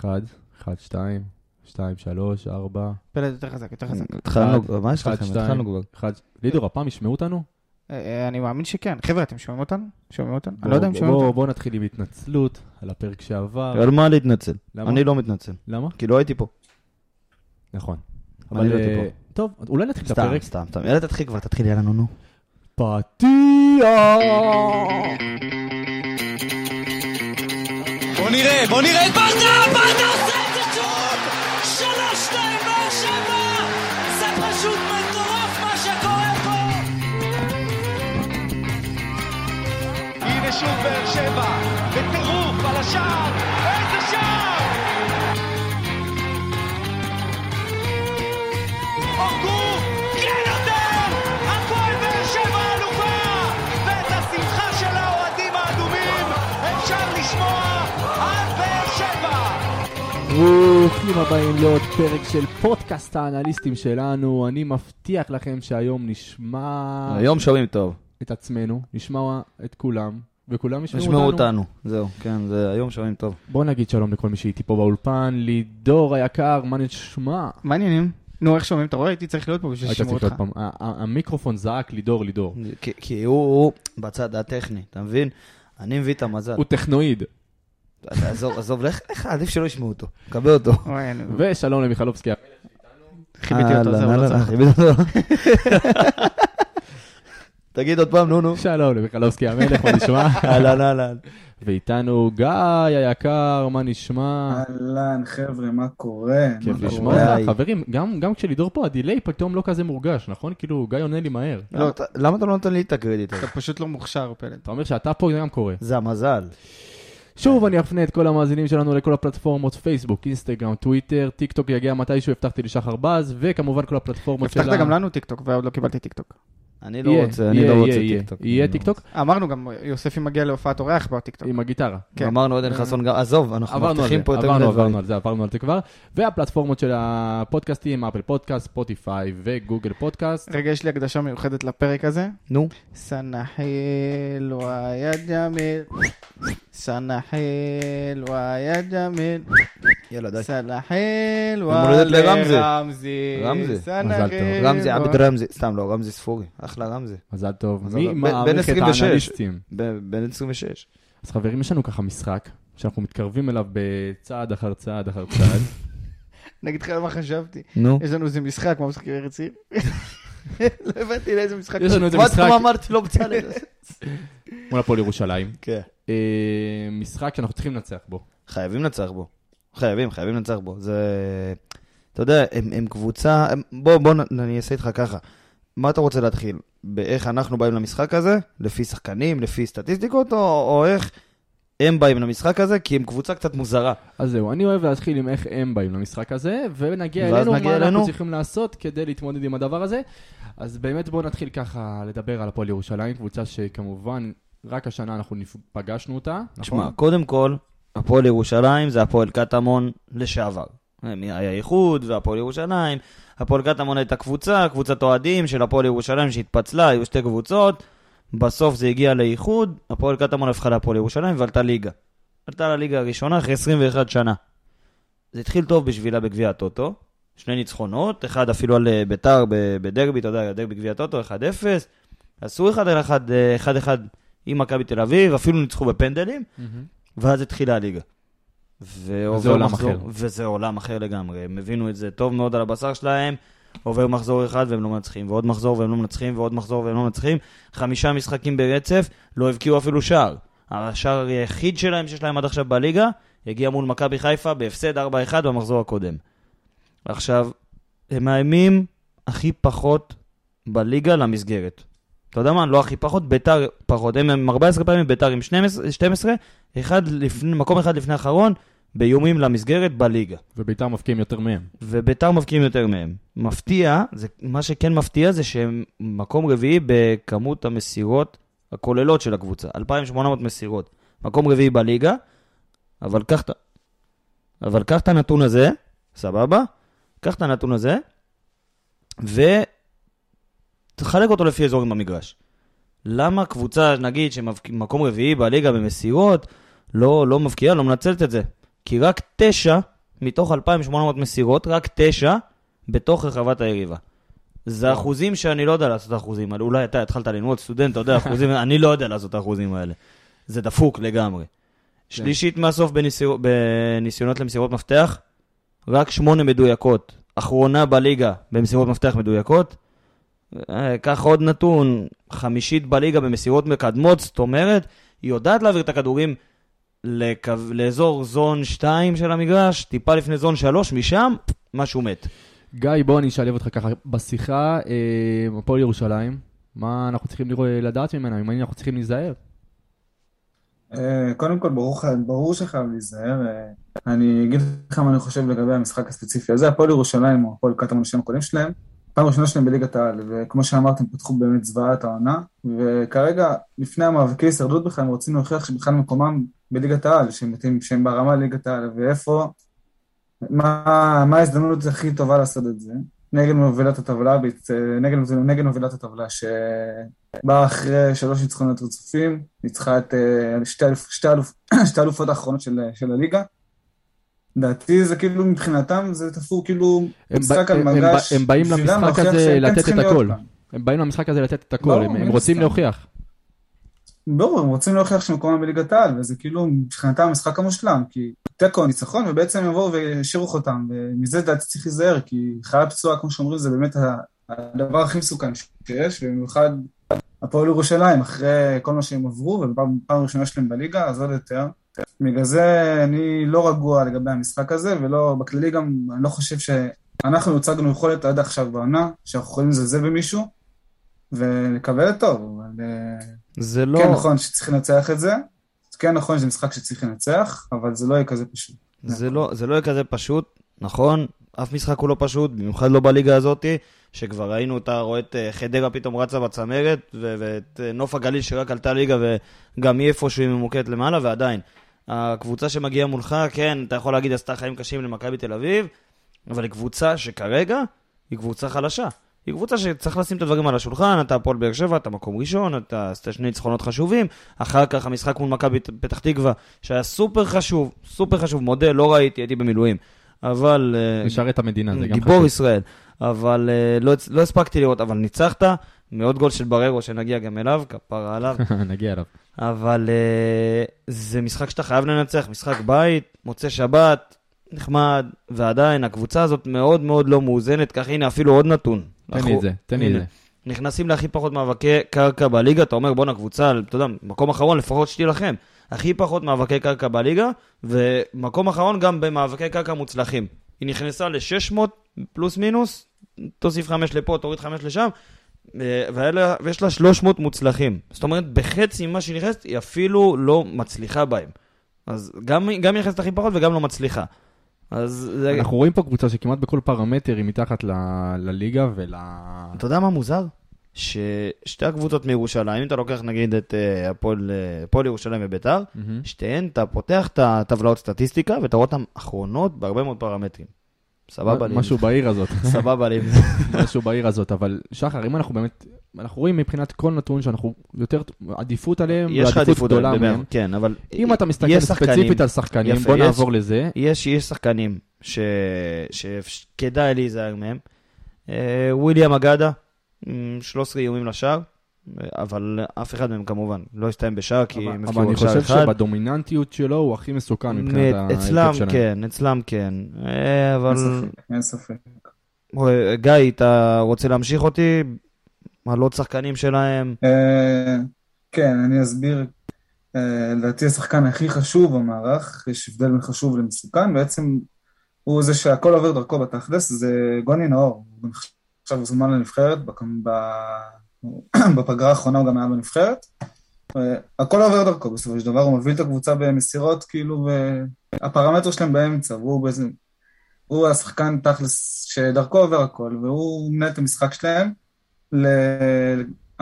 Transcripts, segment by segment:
אחד, אחד, שתיים, שתיים, שלוש, ארבע, פלד יותר חזק, יותר חזק. התחלנו, מה יש לכם? התחלנו כבר. אחד. לידור, הפעם ישמעו אותנו? אה, אה, אני מאמין שכן. חבר'ה, אתם שומעים אותנו? שומעים אותנו? אני לא יודע אם שומעים אותנו. בוא נתחיל עם התנצלות על הפרק שעבר. על מה להתנצל? אני לא מתנצל. למה? כי לא הייתי פה. נכון. אני אבל לא הייתי אה, טוב, אולי נתחיל את סתם, הפרק. סתם, סתם. יאללה, תתחיל כבר, תתחיל, יאללה, נו, נו. פתיח! בוא נראה, בוא נראה את ברדה, ברדה עושה את זה שוב! שלוש, שתיים, באר שבע! זה פשוט מטורף מה שקורה פה! הנה שוב באר שבע, בטירוף על השער! איזה שער! ברוכים הבאים לעוד פרק של פודקאסט האנליסטים שלנו. אני מבטיח לכם שהיום נשמע היום שומעים טוב. את עצמנו, נשמע את כולם, וכולם ישמעו אותנו. אותנו. זהו, כן, זה היום שומעים טוב. בואו נגיד שלום לכל מי שאיתי פה באולפן, לידור היקר, מה נשמע? מה העניינים? נו, איך שומעים? אתה רואה? הייתי צריך להיות פה בשביל שישמעו צריך אותך. פעם, המיקרופון זעק לידור, לידור. כי- כי הוא הוא בצד הטכני, אתה מבין? אני מביא את המזל. הוא טכנואיד. עזוב, עזוב, לך, לך, עדיף שלא ישמעו אותו. קבל אותו. ושלום למיכלובסקי. חיביתי אותו, זהו, לא צריך. חיביתי אותו. תגיד עוד פעם, נו, נו. שלום למיכלובסקי המלך, מה נשמע? אהלן, אהלן. ואיתנו גיא היקר, מה נשמע? אהלן, חבר'ה, מה קורה? כיף מה לשמוע. אותך. חברים, גם גם כשלידור פה, הדיליי פתאום לא כזה מורגש, נכון? כאילו, גיא עונה לי מהר. לא, למה אתה- לא נותן לי את הקרדיט? אתה פשוט לא מוכשר, פלד. אתה אומר שאתה פה, זה גם קורה. זה המזל. שוב, אני אפנה את כל המאזינים שלנו לכל הפלטפורמות, פייסבוק, אינסטגרם, טוויטר, טיק טוק יגיע מתישהו, הבטחתי לשחר בז, וכמובן כל הפלטפורמות של ה... הבטחת גם לנו טיקטוק, ועוד לא קיבלתי טיקטוק. אני לא רוצה, אני לא רוצה טיקטוק. יהיה טיקטוק? אמרנו גם, יוספי מגיע להופעת אורח בטיקטוק. עם הגיטרה. כן. אמרנו עדן חסון עזוב, אנחנו מבטיחים פה יותר מדי עברנו. על זה, עברנו על זה כבר. והפלטפורמות של הפודקאסטים, אפל פודקאסט, ספוטיפיי וגוגל פודקאסט. רגע, יש לי הקדשה מיוחדת לפרק הזה. נו, סנחל סנחל ויה ג'מיל, יאללה די. סנחל יום הולדת לרמזי. רמזי. רמזי. מזל טוב. רמזי, עבד רמזי, סתם לא, רמזי ספורי, אחלה רמזי. מזל טוב. מזל מי טוב. בן- בן מערכת 26. האנליסטים? ב- בן 26. אז חברים, יש לנו ככה משחק, שאנחנו מתקרבים אליו בצעד אחר צעד אחר צעד. אני אגיד לך מה חשבתי. נו. יש לנו איזה משחק, מה משחקים ארץ עיר? לא הבנתי לאיזה משחק. יש לנו איזה מה משחק אתה אמרתי לו בצלאל? מול הפועל ירושלים. כן. אה, משחק שאנחנו צריכים לנצח בו. חייבים לנצח בו. חייבים, חייבים לנצח בו. זה... אתה יודע, הם, הם קבוצה... הם... בוא, בוא, אני אעשה איתך ככה. מה אתה רוצה להתחיל? באיך אנחנו באים למשחק הזה? לפי שחקנים, לפי סטטיסטיקות, או, או איך הם באים למשחק הזה? כי הם קבוצה קצת מוזרה. אז זהו, אני אוהב להתחיל עם איך הם באים למשחק הזה, ונגיע אלינו, מה אנחנו אלינו. צריכים לעשות כדי להתמודד עם הדבר הזה. אז באמת בואו נתחיל ככה לדבר על הפועל ירושלים, קבוצה שכמובן, רק השנה אנחנו פגשנו אותה, תשמע, נכון? קודם כל, הפועל ירושלים זה הפועל קטמון לשעבר. היה איחוד והפועל ירושלים. הפועל קטמון הייתה קבוצה, קבוצת אוהדים של הפועל ירושלים שהתפצלה, היו שתי קבוצות. בסוף זה הגיע לאיחוד, הפועל קטמון הפכה להפועל ירושלים ועלתה ליגה. עלתה לליגה הראשונה אחרי 21 שנה. זה התחיל טוב בשבילה בגביע הטוטו. שני ניצחונות, אחד אפילו על אה, ביתר בדרבי, אתה יודע, דרבי גביע הטוטו, 1-0. עשו 1-1 אה, 1-1 עם מכבי תל אביב, אפילו ניצחו בפנדלים. ואז התחילה הליגה. ועובר עולם מחזור, אחר. וזה עולם אחר לגמרי. הם הבינו את זה טוב מאוד על הבשר שלהם. עובר מחזור אחד והם לא מנצחים, ועוד מחזור והם לא מנצחים, ועוד מחזור והם לא מנצחים. חמישה משחקים ברצף, לא הבקיעו אפילו שער. השער היחיד שלהם שיש להם עד עכשיו בליגה, הגיע מול מכבי חיפה בהפסד 4-1 במחזור הקודם. עכשיו, הם מאיימים הכי פחות בליגה למסגרת. אתה יודע מה? לא הכי פחות, ביתר פחות. הם הם 14 פעמים ביתר עם 12, 12 אחד לפני, מקום אחד לפני האחרון, באיומים למסגרת בליגה. וביתר מבקיעים יותר מהם. וביתר מבקיעים יותר מהם. מפתיע, זה, מה שכן מפתיע זה שהם מקום רביעי בכמות המסירות הכוללות של הקבוצה. 2,800 מסירות. מקום רביעי בליגה, אבל קח, את אבל קח את הנתון הזה, סבבה? קח את הנתון הזה, ותחלק אותו לפי אזורים במגרש. למה קבוצה, נגיד, שמקום רביעי בליגה במסירות, לא, לא מבקיעה, לא מנצלת את זה? כי רק תשע מתוך 2,800 מסירות, רק תשע בתוך רחבת היריבה. זה אחוזים שאני לא יודע לעשות את האחוזים האלה. אולי אתה התחלת ללמוד סטודנט, אתה יודע אחוזים, אני לא יודע לעשות את האחוזים האלה. זה דפוק לגמרי. שלישית מהסוף בניסיר... בניסיונות למסירות מפתח, רק שמונה מדויקות. אחרונה בליגה במסירות מפתח מדויקות. אה, קח עוד נתון, חמישית בליגה במסירות מקדמות, זאת אומרת, היא יודעת להעביר את הכדורים לקו... לאזור זון 2 של המגרש, טיפה לפני זון 3, משם, משהו מת. גיא, בוא אני אשלב אותך ככה בשיחה, אה, הפועל ירושלים, מה אנחנו צריכים לראות- לדעת ממנה, ממה אנחנו צריכים להיזהר? אה, קודם כל, ברור, ברור שחייב להיזהר. אה, אני אגיד לך מה אני חושב לגבי המשחק הספציפי הזה. הפועל ירושלים, או הפועל קטמון השם הקודם שלהם, פעם ראשונה שלהם בליגת העל, וכמו שאמרתם, פתחו באמת זוועת העונה, וכרגע, לפני המאבקי הישרדות בכלל, הם רוצים להוכיח שבכלל מקומם בליגת העל, שהם, שהם ברמה ליגת העל, ואיפה, מה, מה ההזדמנות הכי טובה לעשות את זה? נגד מובילת הטבלה, נגד, נגד מובילת הטבלה, שבאה אחרי שלוש ניצחונות רצופים, ניצחה את אה, שתי, אלופ, שתי, אלופ, שתי אלופות האחרונות של, של הליגה. לדעתי זה כאילו מבחינתם זה תפור כאילו משחק על הם- הם באים למשחק הזה לתת את הכל. הם באים למשחק הזה לתת את הכל, הם- רוצים. להוכיח. ברור, הם רוצים להוכיח שמקומם בליגת העל, וזה כאילו מבחינתם המשחק המושלם, כי תיקו ניצחון, ובעצם יבואו וישאירו אותם, ומזה לדעתי צריך להיזהר, כי חייל פצועה, כמו שאומרים, זה באמת הדבר הכי מסוכן שיש, ובמיוחד הפועל ירושלים, אחרי כל מה שהם עברו, ובפעם פעם ראשונה שלהם בליגה, אז עוד יותר. בגלל זה אני לא רגוע לגבי המשחק הזה, ולא, בכללי גם, אני לא חושב שאנחנו הצגנו יכולת עד עכשיו בעונה, שאנחנו יכולים לזלזל במישהו, ולקבל את טוב, אבל... אה, זה לא... כן נכון שצריך לנצח את זה, כן נכון שזה משחק שצריך לנצח, אבל זה לא יהיה כזה פשוט. זה לא, זה לא יהיה כזה פשוט, נכון? אף משחק הוא לא פשוט, במיוחד לא בליגה הזאת, שכבר ראינו אותה, רואה את אה, חדרה פתאום רצה בצמרת, ואת אה, נוף הגליל שרק עלתה ליגה, וגם היא איפשהו היא ממוקדת למעלה, ועדיין. הקבוצה שמגיעה מולך, כן, אתה יכול להגיד, עשתה חיים קשים למכבי תל אביב, אבל היא קבוצה שכרגע היא קבוצה חלשה. היא קבוצה שצריך לשים את הדברים על השולחן, אתה הפועל באר שבע, אתה מקום ראשון, אתה עשית שני ניצחונות חשובים, אחר כך המשחק מול מכבי פתח תקווה, שהיה סופר חשוב, סופר חשוב, מודה, לא ראיתי, הייתי במילואים, אבל... אה, לשרת את המדינה, זה גם גיבור חשוב. ישראל, אבל אה, לא, לא הספקתי לראות, אבל ניצחת, מעוד גול של בררו שנגיע גם אליו, כפרה עליו, נגיע אליו. אבל אה, זה משחק שאתה חייב לנצח, משחק בית, מוצא שבת, נחמד, ועדיין הקבוצה הזאת מאוד מאוד לא מאוזנת, כך הנה אפילו עוד נתון. תן לי אנחנו- את זה, תן לי את. זה. נכנסים להכי פחות מאבקי קרקע בליגה, אתה אומר בואנה קבוצה, אתה יודע, מקום אחרון לפחות שתילחם. הכי פחות מאבקי קרקע בליגה, ומקום אחרון גם במאבקי קרקע מוצלחים. היא נכנסה ל-600 פלוס מינוס, תוסיף 5 לפה, תוריד 5 לשם, לה- ויש לה 300 מוצלחים. זאת אומרת, בחצי ממה שהיא נכנסת, היא אפילו לא מצליחה בהם. אז גם גם היא נכנסת הכי פחות וגם לא מצליחה. אז זה... אנחנו רואים פה קבוצה שכמעט בכל פרמטר היא מתחת ל- לליגה ול... אתה יודע מה מוזר? ששתי הקבוצות מירושלים, אם אתה לוקח נגיד את אה, הפועל אה, הפועל ירושלים וביתר, מהמם. שתיהן, אתה פותח את הטבלאות סטטיסטיקה ואתה רואה אותן אחרונות בהרבה מאוד פרמטרים. סבבה לי. משהו. בעיר הזאת, סבבה לי. משהו בעיר הזאת, אבל שחר, אם אנחנו באמת, אנחנו רואים מבחינת כל נתון שאנחנו יותר, עדיפות עליהם, יש לך עדיפות גדולה מהם. כן, אבל אם אתה מסתכל ספציפית על שחקנים, בוא נעבור לזה. יש, שחקנים. שכדאי להיזהר מהם. אה, וויליאם אגדה, עם 13 איומים לשער, אבל אף אחד מהם כמובן לא הסתיים בשער כי הם אבל הבקיעו אני רק שער חושב אחד. שבדומיננטיות שלו הוא הכי מסוכן מבחינת מ- ההרכב אצלם שלהם. כן, אצלם כן. אה, אבל... אין ספק, גיא, אתה רוצה להמשיך אותי? על עוד שחקנים שלהם? אה, כן, אני אסביר. אה, לדעתי השחקן הכי חשוב במערך, יש הבדל בין חשוב למסוכן, בעצם הוא זה שהכל עובר דרכו בתכלס, זה גוני נאור. הוא עכשיו זומן לנבחרת, בפגרה האחרונה הוא גם היה בנבחרת. הכל עובר דרכו בסופו של דבר, הוא מוביל את הקבוצה במסירות, כאילו, והפרמטר שלהם באמצע, והוא בעצם, הוא השחקן תכלס שדרכו עובר הכל, והוא מנהל את המשחק שלהם.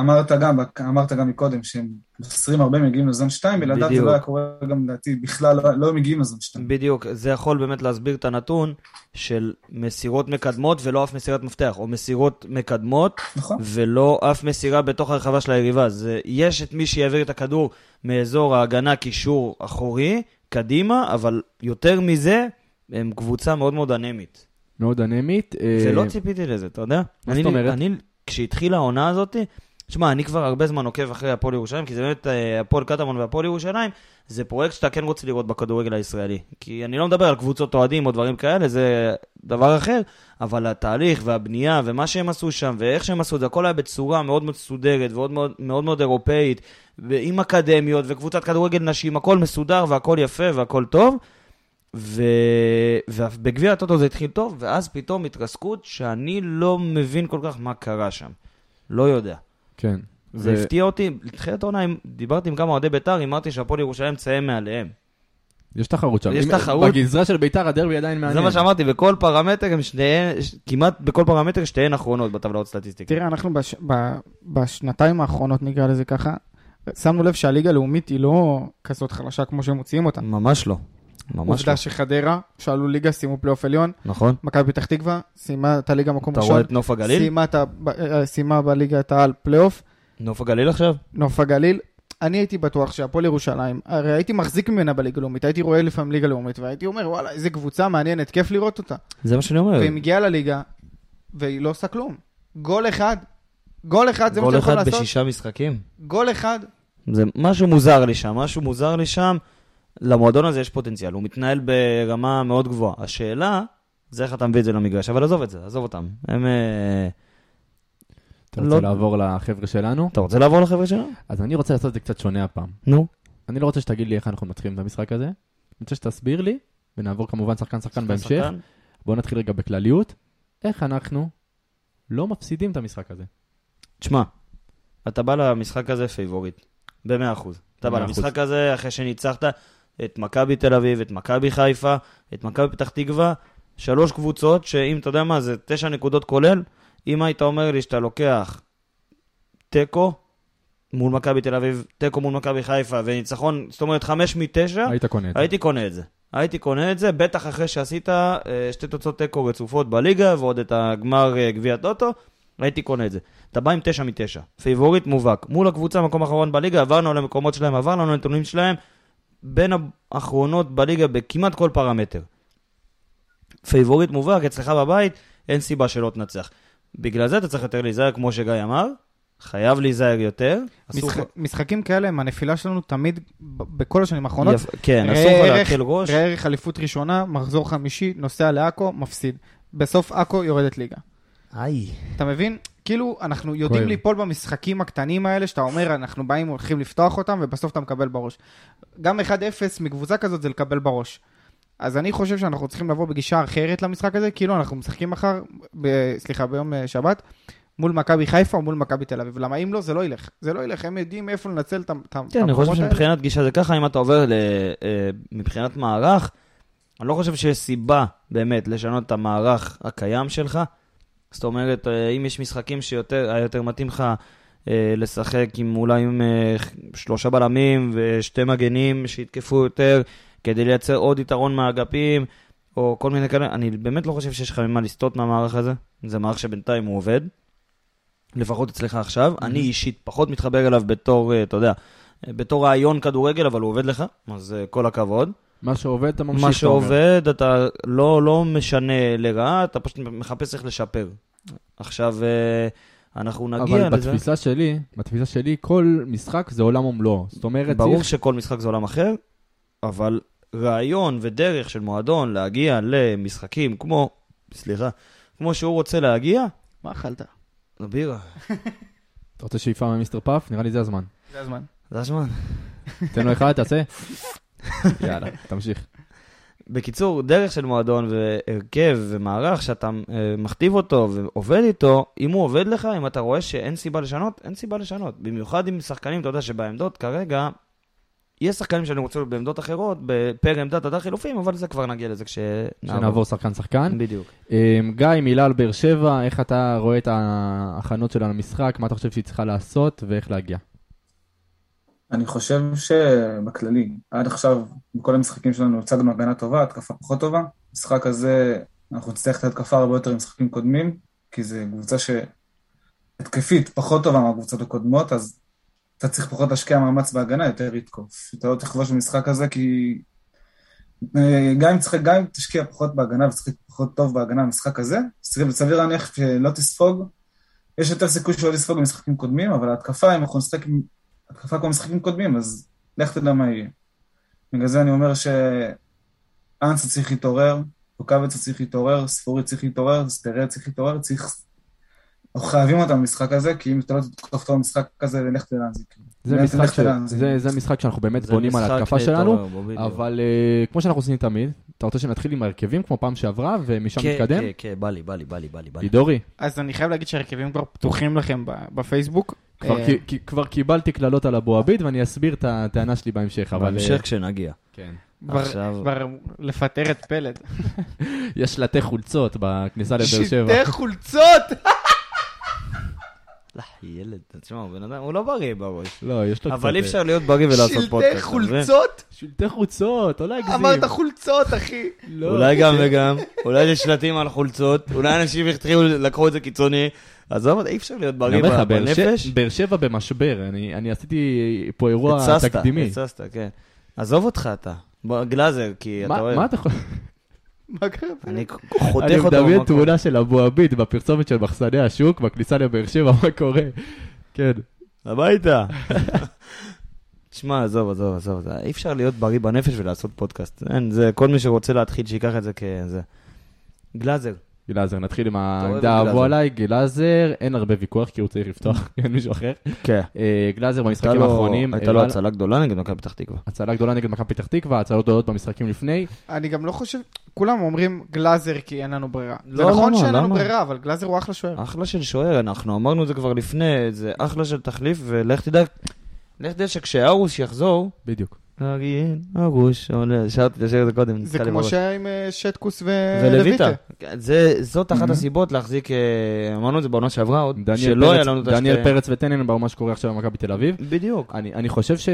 אמרת גם, אמרת גם מקודם שהם חסרים הרבה מגיעים לזון 2, בלעדיו זה. לא היה קורה גם לדעתי, בכלל לא, לא מגיעים לזון 2. בדיוק, זה יכול באמת להסביר את הנתון של מסירות מקדמות ולא אף מסירת מפתח, או מסירות מקדמות נכון? ולא אף מסירה בתוך הרחבה של היריבה. זה, יש את מי שיעביר את הכדור מאזור ההגנה קישור אחורי, קדימה, אבל יותר מזה, הם קבוצה מאוד מאוד אנמית. מאוד אנמית. אה, ולא ציפיתי לזה, אתה יודע? מה אני- זאת אומרת? אני, כשהתחילה העונה הזאת, שמע, אני כבר הרבה זמן עוקב אחרי הפועל ירושלים, כי זה באמת אה, הפועל קטמון והפועל ירושלים, זה פרויקט שאתה כן רוצה לראות בכדורגל הישראלי. כי אני לא מדבר על קבוצות אוהדים או דברים כאלה, זה דבר אחר, אבל התהליך והבנייה ומה שהם עשו שם, ואיך שהם עשו את זה, הכל היה בצורה מאוד מסודרת ומאוד מאוד, מאוד, מאוד אירופאית, ועם אקדמיות וקבוצת כדורגל נשים, הכל מסודר והכל יפה והכל טוב. ו... ובגביע הטוטו זה התחיל טוב, ואז פתאום התרסקות שאני לא מבין כל כך מה קרה שם. לא יודע. כן. זה הפתיע אותי, לתחילת העונה דיברתי עם כמה אוהדי בית"ר, אמרתי שהפועל ירושלים תסיים מעליהם. יש תחרות שם. יש תחרות. בגזרה של ביתר הדרבי עדיין מעניין. זה מה שאמרתי, בכל פרמטר הם שניהם, כמעט בכל פרמטר שתיהן אחרונות בטבלאות סטטיסטיקה. תראה, אנחנו בש... ב... בשנתיים האחרונות, נקרא לזה ככה, שמנו לב שהליגה הלאומית היא לא כזאת חלשה כמו שהם מוציאים אותה. ממש לא. ממש עובדה לא. שחדרה, שעלו ליגה, סיימו פלייאוף עליון, נכון? מכבי פתח תקווה, סיימה את הליגה מקום אתה ראשון, רואה את נוף הגליל? סיימה, את ה... אה, סיימה בליגת העל פלייאוף, נוף הגליל עכשיו? נוף הגליל. אני הייתי בטוח שהפועל ירושלים, הרי הייתי מחזיק ממנה בליגה הלאומית, הייתי רואה לפעמים ליגה לאומית, והייתי אומר, וואלה, איזה קבוצה מעניינת, כיף לראות אותה. זה מה שאני אומר. והיא מגיעה לליגה, והיא לא עושה כלום. גול אחד, גול אחד, זה מה גול שאתה יכול אחד לעשות. בשישה משחקים. גול אחד, זה משהו מוזר לי שם, משהו מוזר לי שם. למועדון הזה יש פוטנציאל, הוא מתנהל ברמה מאוד גבוהה. השאלה, זה איך אתה מביא את זה למגרש, אבל עזוב את זה, עזוב אותם. הם... אה, אתה רוצה לא- לעבור לחבר'ה שלנו? אתה רוצה לעבור לחבר'ה שלנו? אז אני רוצה לעשות את זה קצת שונה הפעם. נו. אני לא רוצה שתגיד לי איך אנחנו מתחילים את המשחק הזה. אני רוצה שתסביר לי, ונעבור כמובן שחקן שחקן בהמשך. שחקן? בואו נתחיל רגע בכלליות. איך אנחנו לא מפסידים את המשחק הזה? תשמע, אתה בא למשחק הזה פייבוריט, במאה אחוז. אתה בא. למשחק הזה אחרי שניצחת את מכבי תל אביב, את מכבי חיפה, את מכבי פתח תקווה, שלוש קבוצות שאם אתה יודע מה, זה תשע נקודות כולל. אם היית אומר לי שאתה לוקח תיקו מול מכבי תל אביב, תיקו מול מכבי חיפה וניצחון, זאת אומרת חמש מתשע, היית קונה את זה. הייתי קונה את זה. הייתי קונה את זה, בטח אחרי שעשית אה, שתי תוצאות תיקו רצופות בליגה ועוד את הגמר אה, גביע טוטו, הייתי קונה את זה. אתה בא עם תשע מתשע, פייבוריט מובהק. מול הקבוצה במקום האחרון בליגה, עברנו על המקומות שלהם, עברנו על הנתונים שלהם, בין האחרונות בליגה בכמעט כל פרמטר. פייבוריט מובהק, אצלך בבית, אין סיבה שלא תנצח. בגלל זה אתה צריך יותר להיזהר, כמו שגיא אמר, חייב להיזהר יותר. אסור משח... לך- משחקים כאלה הם הנפילה שלנו תמיד בכל השנים האחרונות. יפ- כן, אסור לך להקל ראש. ראה ערך אליפות ראשונה, מחזור חמישי, נוסע לעכו, מפסיד. בסוף עכו יורדת ליגה. איי. אתה מבין? כאילו, אנחנו יודעים כואב. ליפול במשחקים הקטנים האלה, שאתה אומר, אנחנו באים, הולכים לפתוח אותם, ובסוף אתה מקבל בראש. גם 1-0 מקבוצה כזאת זה לקבל בראש. אז אני חושב שאנחנו צריכים לבוא בגישה אחרת למשחק הזה, כאילו אנחנו משחקים מחר, ב... סליחה, ביום אה, שבת, מול מכבי חיפה או מול מכבי תל אביב. למה אם לא, זה לא ילך. זה לא ילך, הם יודעים איפה לנצל את ה- את ה- את כן, אני חושב המקומות האלה. שמבחינת גישה זה ככה, אם אתה עובר ל, אה, מבחינת מערך, אני לא חושב שיש סיבה באמת לשנות את המערך הקיים שלך. זאת אומרת, אה, אם יש משחקים שיותר מתאים לך אה, לשחק עם אולי עם אה, שלושה בלמים ושתי מגנים שיתקפו יותר, כדי לייצר עוד יתרון מהאגפים, או כל מיני כאלה, אני באמת לא חושב שיש לך ממה לסטות מהמערך הזה. זה מערך שבינתיים הוא עובד. לפחות אצלך עכשיו. אני אישית פחות מתחבר אליו בתור, אתה יודע, בתור רעיון כדורגל, אבל הוא עובד לך, אז כל הכבוד. מה שעובד אתה ממשיך. מה. שעובד, אתה לא, לא משנה לרעה, אתה פשוט מחפש איך לשפר. עכשיו, אה, אנחנו נגיע אבל לזה. בתפיסה שלי, בתפיסה שלי, כל משחק זה עולם ומלואו. זאת אומרת, ברור צריך... שכל משחק זה עולם אחר, אבל רעיון ודרך של מועדון להגיע למשחקים כמו, סליחה, כמו שהוא רוצה להגיע, מה אכלת? בירה, אתה רוצה שאיפה ממיסטר פאף? נראה לי זה הזמן. זה הזמן. זה הזמן. תן לו אחד, תעשה. יאללה, תמשיך. בקיצור, דרך של מועדון והרכב ומערך שאתה אה, מכתיב אותו ועובד איתו, אם הוא עובד לך, אם אתה רואה שאין סיבה לשנות, אין סיבה לשנות. במיוחד עם שחקנים, אתה יודע שבעמדות כרגע, יש שחקנים שאני רוצה להיות בעמדות אחרות, פר עמדת הדר חילופים, אבל זה כבר נגיע לזה כשנעבור. שנעבור שחקן-שחקן. בדיוק. אמ, גיא, מילה על באר שבע, איך אתה רואה את ההכנות שלה למשחק, מה אתה חושב שהיא צריכה לעשות ואיך להגיע? אני חושב שבכללי, עד עכשיו, בכל המשחקים שלנו הצגנו הגנה טובה, התקפה פחות טובה. המשחק הזה, אנחנו נצטרך את ההתקפה הרבה יותר עם משחקים קודמים, כי זו קבוצה שהתקפית פחות טובה מהקבוצות הקודמות, אז אתה צריך פחות להשקיע מאמץ בהגנה, יותר לתקוף. אתה לא תכבוש במשחק הזה, כי אה, גם אם תשחק, גם אם תשקיע פחות בהגנה ותשחק פחות טוב בהגנה במשחק הזה, סביר להניח שלא תספוג, יש יותר סיכוי שלא תספוג במשחקים קודמים, אבל ההתקפה, אם אנחנו נשחק התקפה כמו משחקים קודמים, אז לך תדע מה יהיה. בגלל זה אני אומר שאנסה צריך להתעורר, רוקאביצה צריך להתעורר, ספורי צריך להתעורר, סטרר צריך להתעורר, צריך... אנחנו חייבים אותם במשחק הזה, כי אם אתה לא תתקוף טוב במשחק הזה, לך תדע לאן זה יקרה. זה משחק. תדע, זה- זה, זה משחק שאנחנו באמת זה בונים על ההתקפה שלנו. אבל אה, כמו שאנחנו עושים תמיד, אתה רוצה שנתחיל עם ההרכבים כמו פעם שעברה, ומשם כן, נתקדם? כן, כן, לי, בא לי, בא לי, בא לי, בא לי. לידורי, אז אני חייב להגיד שהרכבים כבר פתוחים לכם ב- בפייסבוק. כבר אה, כי- כי- כבר קיבלתי קללות על אבו עביד, ואני אסביר את הטענה שלי בהמשך, אבל... אה, בהמשך כשנגיע. כן. כבר- עכשיו- כבר לפטר את פלד. יש שלטי חולצות בכניסה לבאר שבע. שלטי חולצות! לא, ילד, תשמע, הוא בן אדם, הוא לא בריא בראש. לא, יש לו קצת... אבל אי אפשר להיות בריא ולעשות פודקאסט. שלטי? חולצות? שלטי חולצות, לא להגזים. אמרת חולצות, אחי. לא. אולי גם וגם, אולי יש שלטים על חולצות, אולי אנשים התחילו, לקחו את זה קיצוני. עזוב, אי אפשר להיות אני בריא אומר לך, באר בנפש. שבע במשבר, אני אני עשיתי פה אירוע תקדימי. התססת, כן. עזוב אותך אתה. גלאזר, כי אתה רואה, מה אתה יכול... מה קרה? אני אני חותך אותו מדמיין במקום. תמונה של אבו עביד בפרסומת של מחסני השוק, בכניסה לבאר שבע, מה קורה? כן. הביתה. תשמע, עזוב, עזוב, עזוב, זה- אי אפשר להיות בריא בנפש ולעשות פודקאסט. אין, זה, כל מי שרוצה להתחיל, שייקח את זה כזה. גלאזר, גלאזר, נתחיל עם העמדה. האהובו עליי, גלאזר, אין הרבה ויכוח כי הוא צריך לפתוח, אין מישהו אחר. כן. אה, גלאזר במשחקים האחרונים, הייתה לו הצלה גדולה נגד מכבי פתח תקווה. הצלה גדולה נגד מכבי פתח תקווה, הצלות גדולות במשחקים לפני. אני גם לא חושב, כולם אומרים גלאזר כי אין לנו ברירה. זה נכון? שאין לנו? ברירה, אבל גלאזר הוא אחלה שוער. אחלה של שוער, אנחנו אמרנו את זה כבר לפני, זה אחלה של תחליף, ולך תדע, לך תדע שכשארוש יחזור, בדיוק. נגיד, עולה, שרתי את השיר הזה קודם, זה כמו. שהיה עם אה, שטקוס ו- ולויטה. זה- זאת אחת Mhm. הסיבות להחזיק, אה, אמרנו את זה בעונה שעברה עוד, דניאל שלא היה לנו את דניאל השתי- פרץ וטננבאום, מה שקורה עכשיו במכבי תל אביב. בדיוק. אני, אני חושב ש...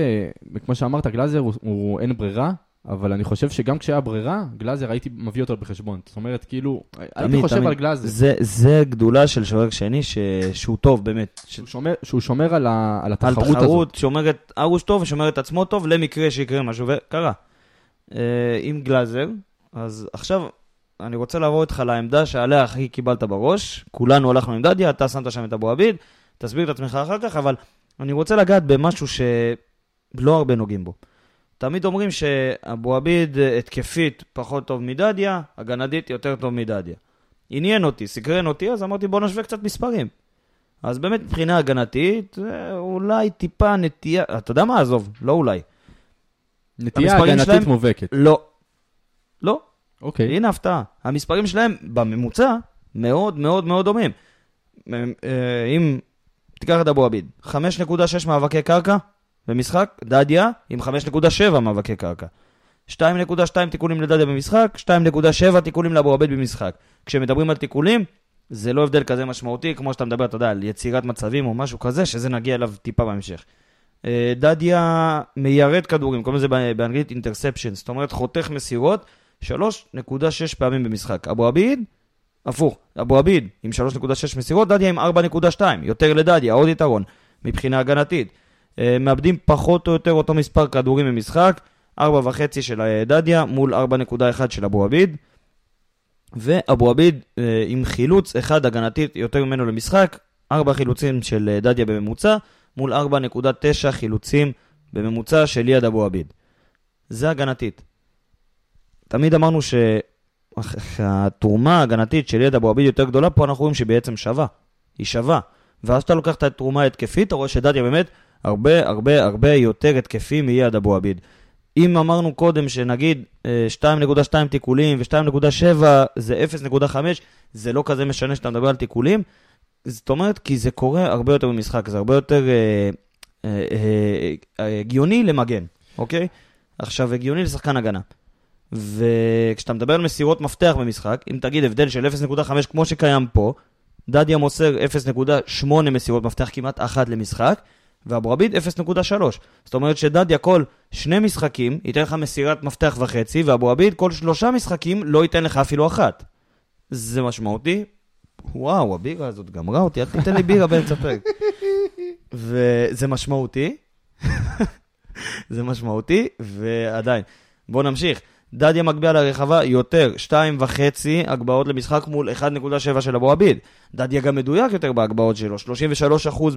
כמו שאמרת, גלאזר הוא אין ברירה, אבל אני חושב שגם כשהיה ברירה, גלאזר הייתי מביא אותו בחשבון. זאת אומרת, כאילו, הייתי תמיד, חושב תמיד. על גלאזר. זה- זה גדולה של שוער שני, ש- שהוא טוב באמת. ש- שהוא שומר, שהוא שומר על, ה, על על התחרות הזאת. תחרות, שומר את ארוש טוב ושומר את עצמו טוב, למקרה שיקרה משהו, וקרה. אה, עם גלאזר, אז עכשיו אני רוצה לעבור איתך לעמדה שעליה הכי קיבלת בראש. כולנו הלכנו עם דדיה, אתה שמת שם את אבו עביד, תסביר את עצמך אחר כך, אבל אני רוצה לגעת במשהו שלא הרבה נוגעים בו. תמיד אומרים שאבו עביד אה, התקפית פחות טוב מדדיה, הגנדית יותר טוב מדדיה. עניין אותי, סקרן אותי, אז אמרתי בוא נשווה קצת מספרים. אז באמת מבחינה הגנתית, אולי טיפה נטייה, אתה יודע מה? עזוב, לא אולי. נטייה הגנתית שלהם- מובהקת. לא. לא, אוקיי. הנה הפתעה. המספרים שלהם בממוצע מאוד מאוד מאוד דומים. אה, אם תיקח את אבו עביד, 5.6 מאבקי קרקע במשחק, דדיה עם 5.7 מאבקי קרקע. 2.2 תיקולים לדדיה במשחק, 2.7 תיקולים לאבו עביד במשחק. כשמדברים על תיקולים, זה לא הבדל כזה משמעותי, כמו שאתה מדבר, אתה יודע, על יצירת מצבים או משהו כזה, שזה נגיע אליו טיפה בהמשך. אה, דדיה מיירט כדורים, קוראים לזה בא- באנגלית אינטרספשן, זאת אומרת חותך מסירות 3.6 פעמים במשחק. אבו עביד, הפוך, אבו עביד עם 3.6 מסירות, דדיה עם 4.2, יותר לדדיה, עוד יתרון מבחינה הגנתית. אה, מאבדים פחות או יותר אותו מספר כדורים במשחק, 4.5 של אה, דדיה מול 4.1 של אבו עביד. ואבו עביד אה, עם חילוץ אחד הגנתית יותר ממנו למשחק, 4 חילוצים של דדיה בממוצע, מול 4.9 חילוצים בממוצע של ליד אבו עביד. זה הגנתית. תמיד אמרנו שהתרומה ההגנתית של ליד אבו עביד יותר גדולה, פה אנחנו רואים שהיא בעצם שווה. היא שווה. ואז אתה לוקח את התרומה ההתקפית, אתה רואה שדדיה באמת הרבה הרבה הרבה יותר התקפי מיד אבו עביד. אם אמרנו קודם שנגיד אה, 2.2 תיקולים ו-2.7 זה 0.5, זה לא כזה משנה שאתה מדבר על תיקולים. זאת אומרת, כי זה קורה הרבה יותר במשחק, זה הרבה יותר אה, אה, אה, אה, הגיוני למגן, אוקיי? עכשיו, הגיוני לשחקן הגנה. וכשאתה מדבר על מסירות מפתח במשחק, אם תגיד הבדל של 0.5 כמו שקיים פה, דדיה מוסר 0.8 מסירות מפתח כמעט אחת למשחק, ואבו עביד 0.3. זאת אומרת שדדיה כל שני משחקים ייתן לך מסירת מפתח וחצי, ואבו עביד כל שלושה משחקים לא ייתן לך אפילו אחת. זה משמעותי. וואו, הבירה הזאת גמרה אותי, אל תיתן לי בירה באמצע פרק. וזה משמעותי. זה משמעותי, ועדיין. בואו נמשיך. דדיה מגביה לרחבה יותר 2.5 הגבהות למשחק מול 1.7 של אבו עביד. דדיה גם מדויק יותר בהגבהות שלו, 33%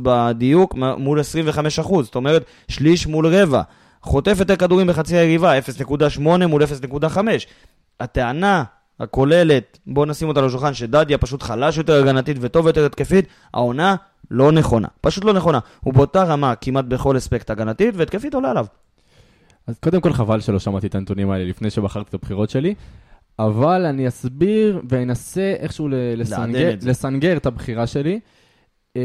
בדיוק מול 25%, זאת אומרת שליש מול רבע. חוטף יותר כדורים בחצי היריבה, 0.8 מול 0.5. הטענה הכוללת, בואו נשים אותה על השולחן, שדדיה פשוט חלש יותר הגנתית וטוב יותר התקפית, העונה לא נכונה. פשוט לא נכונה. הוא באותה רמה כמעט בכל אספקט הגנתית, והתקפית עולה עליו. אז קודם כל חבל שלא שמעתי את הנתונים האלה לפני שבחרתי את הבחירות שלי, אבל אני אסביר ואנסה איכשהו לסנגר. לסנגר את הבחירה שלי. אה,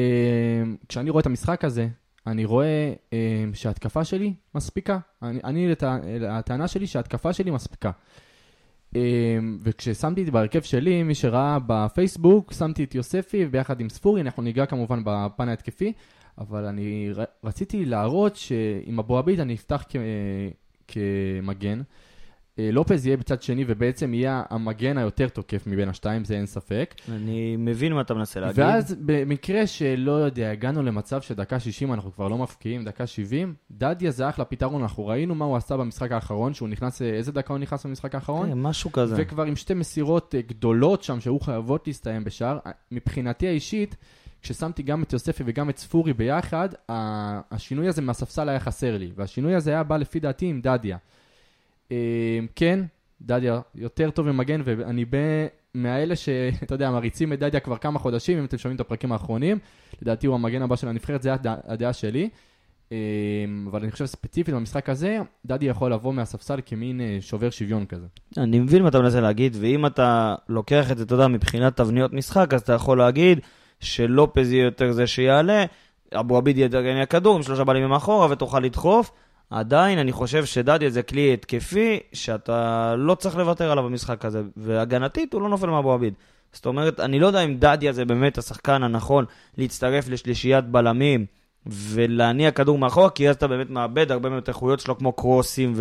כשאני רואה את המשחק הזה, אני רואה אה, שההתקפה שלי מספיקה. אני, אני לת- הטענה שלי שההתקפה שלי מספיקה. אה, וכששמתי את זה בהרכב שלי, מי שראה בפייסבוק, שמתי את יוספי ביחד עם ספורי, אנחנו ניגע כמובן בפן ההתקפי, אבל אני ר- רציתי להראות שעם אבו עביד אני אפתח כ- כמגן. אה, לופז יהיה בצד שני ובעצם יהיה המגן היותר תוקף מבין השתיים, זה אין ספק. אני מבין מה אתה מנסה להגיד. ואז במקרה שלא יודע, הגענו למצב שדקה 60 אנחנו כבר לא מפקיעים, דקה 70, דדיה זה אחלה פתרון, אנחנו ראינו מה הוא עשה במשחק האחרון, שהוא נכנס, איזה דקה הוא נכנס במשחק האחרון? כן, משהו כזה. וכבר עם שתי מסירות אה, גדולות שם שהיו חייבות להסתיים בשער. מבחינתי האישית, כששמתי גם את יוספי וגם את ספורי ביחד, השינוי הזה מהספסל היה חסר לי, והשינוי הזה היה בא לפי דעתי עם דדיה. אה, כן, דדיה יותר טוב ממגן, ואני ב... מאלה שאתה יודע, מריצים את דדיה כבר כמה חודשים, אם אתם שומעים את הפרקים האחרונים, לדעתי הוא המגן הבא של הנבחרת, זה הדעה, שלי. אה, אבל אני חושב ספציפית במשחק הזה, דדיה יכול לבוא מהספסל כמין אה, שובר שוויון כזה. אני מבין מה אתה מנסה להגיד, ואם אתה לוקח את זה, אתה יודע, מבחינת תבניות משחק, אז אתה יכול להגיד שלופז יהיה יותר זה שיעלה, אבו עביד יהיה יותר הכדור עם שלושה בלמים מאחורה ותוכל לדחוף. עדיין אני חושב שדדיה זה כלי התקפי שאתה לא צריך לוותר עליו במשחק הזה, והגנתית הוא לא נופל מאבו עביד. זאת אומרת, אני לא יודע אם דדיה זה באמת השחקן הנכון להצטרף לשלישיית בלמים ולהניע כדור מאחורה, כי אז אתה באמת מאבד הרבה מאוד איכויות שלו כמו קרוסים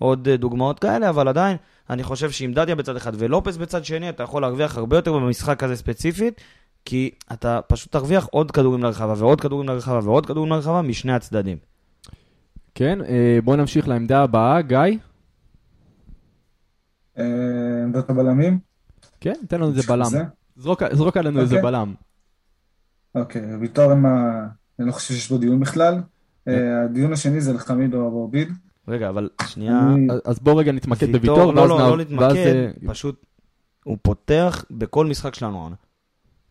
ועוד אה, דוגמאות כאלה, אבל עדיין, אני חושב שעם דדיה בצד אחד ולופס בצד שני, אתה יכול להרוויח הרבה יותר במשחק הזה ספציפית, כי אתה פשוט תרוויח עוד כדורים לרחבה ועוד כדורים לרחבה ועוד כדורים לרחבה משני הצדדים. כן, אה, בואו נמשיך לעמדה הבאה, גיא. אה, עמדת הבלמים? כן, תן לנו איזה בלם. זה? זרוק, עלינו איזה אוקיי. בלם. אוקיי, ויטור הם ה... אני לא חושב שיש בו דיון בכלל. אה, הדיון השני זה לחמיד או אבו עביד. רגע, אבל שנייה... אז- בואו רגע נתמקד ויטור- בוויטור, לא, לא, לא אה, פשוט הוא פותח בכל משחק שלנו העונה.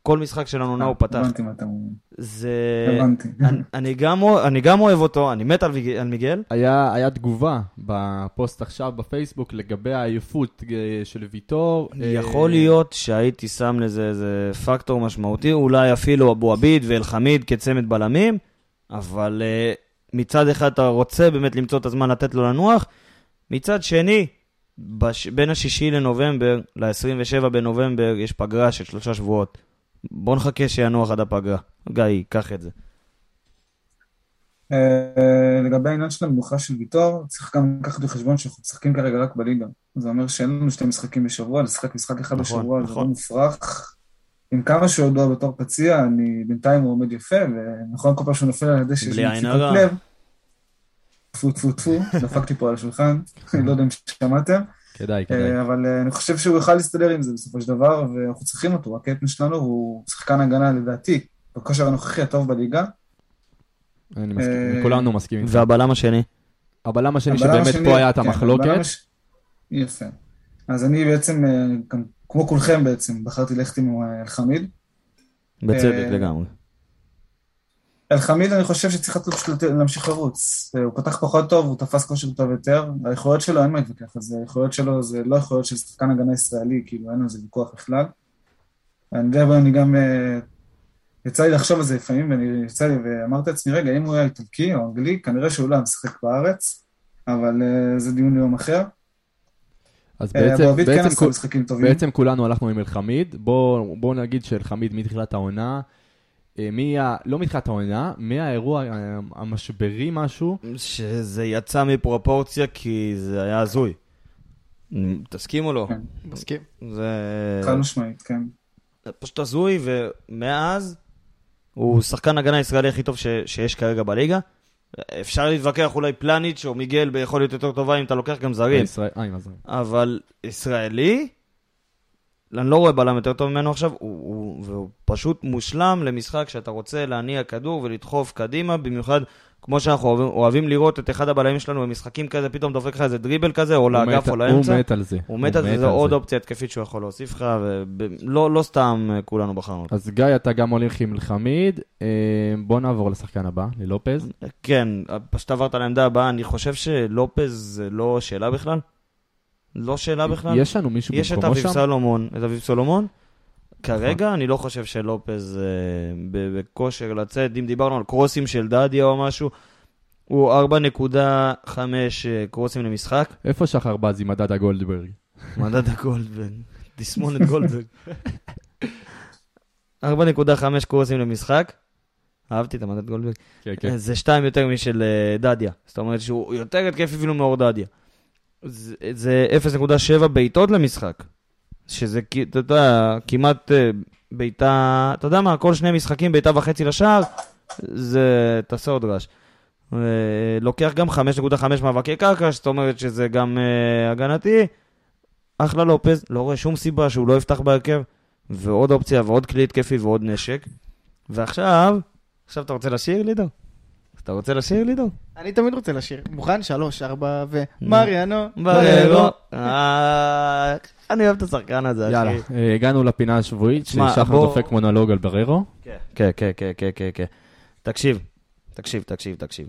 כל משחק שלנו העונה הוא פתח. הבנתי מה אתה אומר. זה... הבנתי. אני- אני גם אוה- אני גם אוהב אותו, אני מת על מיגל. היה, היה תגובה בפוסט עכשיו בפייסבוק לגבי העייפות אה, של ויטור. אה, יכול להיות שהייתי שם לזה איזה פקטור משמעותי, אולי אפילו אבו עביד ואלחמיד כצמד בלמים, אבל אה, מצד אחד אתה רוצה באמת למצוא את הזמן לתת לו לנוח, מצד שני, בש... בין השישי לנובמבר ל-27 בנובמבר יש פגרה של שלושה שבועות. בוא נחכה שינוח עד הפגרה. גיא, קח את זה. אה, לגבי העניין של המנוחה של ויטור, צריך גם לקחת בחשבון שאנחנו משחקים כרגע רק בליגה. זה אומר שאין לנו שתי משחקים בשבוע, לשחק משחק אחד נכון, בשבוע זה נכון. לא מופרך. עם כמה שהוא ידוע בתור פציע, אני בינתיים הוא עומד יפה, ונכון כל פעם שהוא נופל על הדשא יש בלי לי הרע. לב. טפו טפו טפו, דפקתי פה על השולחן, אני לא יודע אם שמעתם. כדאי, כדאי. אה, אבל אה, אני חושב שהוא יוכל להסתדר עם זה בסופו של דבר, ואנחנו צריכים אותו, הקפטן שלנו הוא שחקן הגנה לדעתי, בכושר הנוכחי הטוב בליגה. אני מסכים, אה, כולנו מסכימים. והבלם השני? הבלם השני שבאמת פה היה את כן, המחלוקת. יפה. אז אני בעצם, כמו כולכם בעצם, בחרתי ללכת עם אלחמיד. בצדק לגמרי. אלחמיד אני חושב שצריך להמשיך לרוץ. אה, הוא פתח פחות טוב, הוא תפס כושר טוב יותר. היכולות שלו, אין מה להתווכח על זה. היכולות שלו זה לא יכולות של שחקן הגנה ישראלי, כאילו אין על זה ויכוח בכלל. אני יודע, אני גם... אה, יצא לי לחשוב על זה לפעמים, ואני יצא לי ואמרתי לעצמי, רגע, אם הוא היה איטלקי או אנגלי, כנראה שהוא לא היה משחק בארץ, אבל אה, זה דיון ליום אחר. אז בעצם, כן בעצם, עשה כול-. בעצם כולנו הלכנו עם אלחמיד. בואו בוא נגיד שאלחמיד מתחילת העונה, אה, מי ה... לא מתחילת העונה, מהאירוע אה, המשברי משהו, שזה יצא מפרופורציה כי זה היה הזוי. תסכים או לא? כן. מסכים. זה חד משמעית, כן. זה פשוט הזוי, ומאז הוא שחקן הגנה הישראלי הכי טוב ש... שיש כרגע בליגה. אפשר להתווכח אולי פלניץ' או מיגל ביכולת יותר טובה אם אתה לוקח גם זרים. ישראל- אה, עם הזרים. אבל ישראלי, אני לא רואה בלם יותר טוב ממנו עכשיו, הוא, הוא, והוא פשוט מושלם למשחק שאתה רוצה להניע כדור ולדחוף קדימה, במיוחד כמו שאנחנו אוהבים, אוהבים לראות את אחד הבלמים שלנו במשחקים כזה, פתאום דופק לך איזה דריבל כזה, או לאגף מת- או לאמצע. הוא מת על זה. הוא מת על זה, זו עוד אופציה התקפית שהוא יכול להוסיף לך, ולא לא סתם אה, כולנו בחרנו. אז גיא, אתה גם הולך עם חמיד. אה, בוא נעבור לשחקן הבא, ללופז. כן, פשוט עברת לעמדה הבאה, אני חושב שלופז זה לא שאלה בכלל. לא שאלה בכלל. יש לנו מישהו יש את במקומו אביב שם? סולומון, את אביב סולומון. כרגע אני לא חושב שלופז אה, בכושר לצאת, אם דיברנו על קרוסים של דדיה או משהו, הוא 4.5 אה, קרוסים למשחק. איפה שחר בז עם מדד הגולדברג? מדד הגולדברג, תסמונת גולדברג. 4.5 קורסים למשחק. אהבתי את המדד גולדברג. כן, כן. זה שתיים יותר משל אה, דדיה. זאת אומרת שהוא יותר התקפי אפילו מאור דדיה. זה- זה 0.7 בעיטות למשחק. שזה, אתה יודע, כמעט אה, בעיטה, אתה יודע מה, כל שני משחקים בעיטה וחצי לשער, זה, תעשה עוד רעש. אה, לוקח גם 5.5 מאבקי קרקע, זאת אומרת שזה גם אה, הגנתי. אחלה לופז, לא רואה שום סיבה שהוא לא יפתח בהרכב, ועוד אופציה ועוד כלי התקפי ועוד נשק. ועכשיו, עכשיו אתה רוצה לשיר לידו? אתה רוצה לשיר לידו? אני תמיד רוצה לשיר. מוכן? שלוש, ארבע, ו... מריאנו. בררו. אני אוהב את השחקן הזה, יאללה, אחי. אה, הגענו לפינה השבועית, ששחר דופק מונולוג על בררו. כן, כן, כן, כן, כן, כן. תקשיב, תקשיב, תקשיב, תקשיב.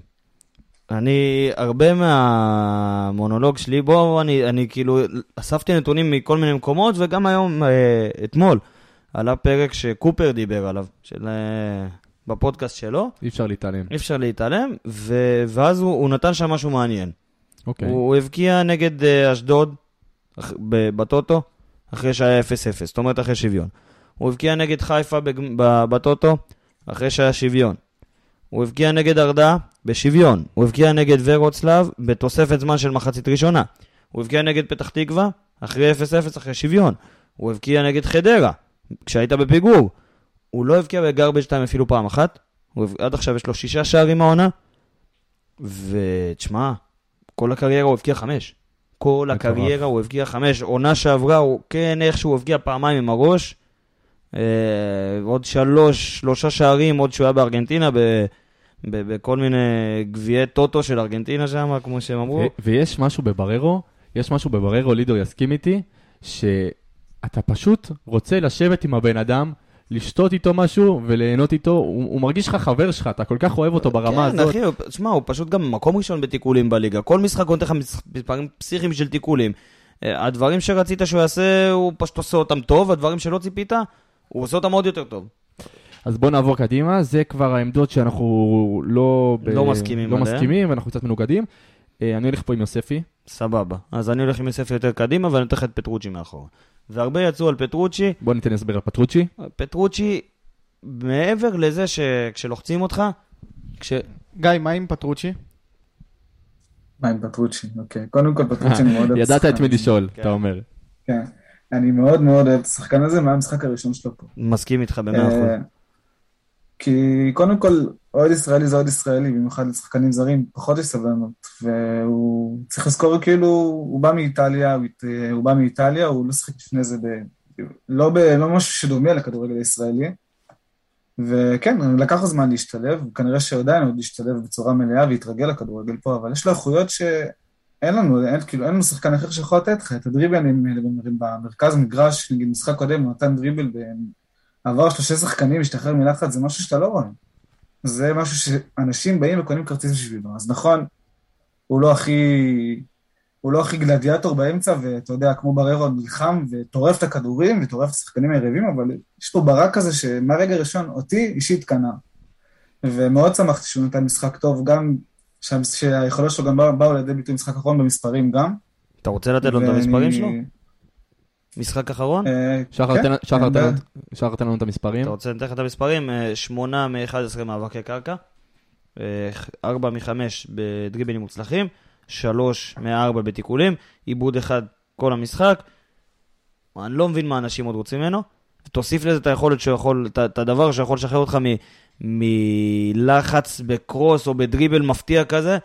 אני, הרבה מהמונולוג שלי, בוא, אני, אני כאילו, אספתי נתונים מכל מיני מקומות, וגם היום, אה, אתמול, עלה פרק שקופר דיבר עליו, של, אה, בפודקאסט שלו, אי אפשר להתעלם. אי אפשר להתעלם, ו, ואז הוא, הוא נתן שם משהו מעניין. אוקיי. הוא, הוא הבקיע נגד אה, אשדוד אח- ב- בטוטו, אחרי שהיה 0-0, זאת אומרת אחרי שוויון. הוא הבקיע נגד חיפה בג- ב- בטוטו, אחרי שהיה שוויון. הוא הבקיע נגד ארדה בשוויון. הוא הבקיע נגד ורוצלב בתוספת זמן של מחצית ראשונה. הוא הבקיע נגד פתח תקווה, אחרי 0-0, אחרי שוויון. הוא הבקיע נגד חדרה, כשהיית בפיגור. הוא לא הבקיע בגרבג' 2 אפילו פעם אחת. הוא, עד עכשיו יש לו שישה שערים העונה. ותשמע, כל הקריירה הוא הבקיע חמש. כל. הקריירה הוא הבקיע חמש. עונה שעברה, הוא כן איכשהו הבקיע פעמיים עם הראש. אה, עוד שלוש, שלושה שערים, עוד שהוא היה בארגנטינה, ב, ב, בכל מיני גביעי טוטו של ארגנטינה שם, כמו שהם אמרו. ו- ויש משהו בבררו, יש משהו בבררו, לידו יסכים איתי, שאתה פשוט רוצה לשבת עם הבן אדם, לשתות איתו משהו וליהנות איתו, הוא, הוא מרגיש לך חבר שלך, אתה כל כך אוהב אותו ברמה כן, הזאת. אחי, הוא- תשמע, הוא פשוט גם מקום ראשון בתיקולים בליגה. כל משחק הוא נותן לך מס- מספרים פסיכיים של תיקולים. אה, הדברים שרצית שהוא יעשה, הוא פשוט עושה אותם טוב, הדברים שלא ציפית, הוא עושה אותם עוד יותר טוב. אז בוא נעבור קדימה, זה כבר העמדות שאנחנו לא, לא מסכימים לא עליהן. מסכימים ואנחנו קצת מנוגדים. אה, אני הולך פה עם יוספי. סבבה. אז אני הולך עם יוסף יותר קדימה, ואני נותן לך את פטרוצ'י מאחורה. והרבה יצאו על פטרוצ'י. בוא ניתן הסבר על פטרוצ'י. פטרוצ'י, מעבר לזה שכשלוחצים אותך, כש... גיא, מה עם פטרוצ'י? מה עם פטרוצ'י? אוקיי. קודם כל, פטרוצ'י אני מאוד אוהב את ידעת את השחקן מי. לשאול, כן. אתה אומר. כן. אני מאוד מאוד אוהב את השחקן הזה מהמשחק הראשון שלו פה. מסכים איתך במאה אחוז. אה, כי קודם כל, אוהד ישראלי זה אוהד ישראלי, במיוחד לשחקנים זרים, פחות יש סבלנות. והוא צריך לזכור, כאילו, הוא בא מאיטליה, הוא, הוא בא מאיטליה, הוא לא שיחק לפני זה, ב, לא, ב, לא משהו שדומה לכדורגל הישראלי. וכן, לקח זמן להשתלב, כנראה שעדיין עוד ישתלב בצורה מלאה ויתרגל לכדורגל פה, אבל יש לו איכויות שאין לנו, אין, כאילו, אין לנו שחקן אחר שיכול לתת לך את הדריבלים האלה במרכז המגרש, נגיד משחק קודם, הוא נתן דריבל ב... עבר שלושה שחקנים, השתחרר מלחץ, זה משהו שאתה לא רואה. זה משהו שאנשים באים וקונים כרטיס בשבילו. אז נכון, הוא לא הכי, הוא לא הכי גלדיאטור באמצע, ואתה יודע, כמו בררו נלחם וטורף את הכדורים וטורף את השחקנים היריבים, אבל יש פה ברק כזה שמהרגע הראשון אותי אישית קנה. ומאוד שמחתי שהוא נתן משחק טוב, גם שה- שהיכולות שלו גם באו, לידי ביטוי משחק אחרון במספרים גם. אתה רוצה לתת לו את המספרים שלו? משחק אחרון? אה, שחר, כן, תן- שחר, תן. לנו- את המספרים. אתה רוצה לתת לך את המספרים? אה, שמונה מ-11 מאבקי קרקע, אה, ארבע מחמש בדריבלים מוצלחים, שלוש מארבע בתיקולים, עיבוד אחד כל המשחק. אני לא מבין מה אנשים עוד רוצים ממנו. תוסיף לזה את היכולת שיכול, את, הדבר שיכול לשחרר אותך מלחץ בקרוס או בדריבל מפתיע כזה,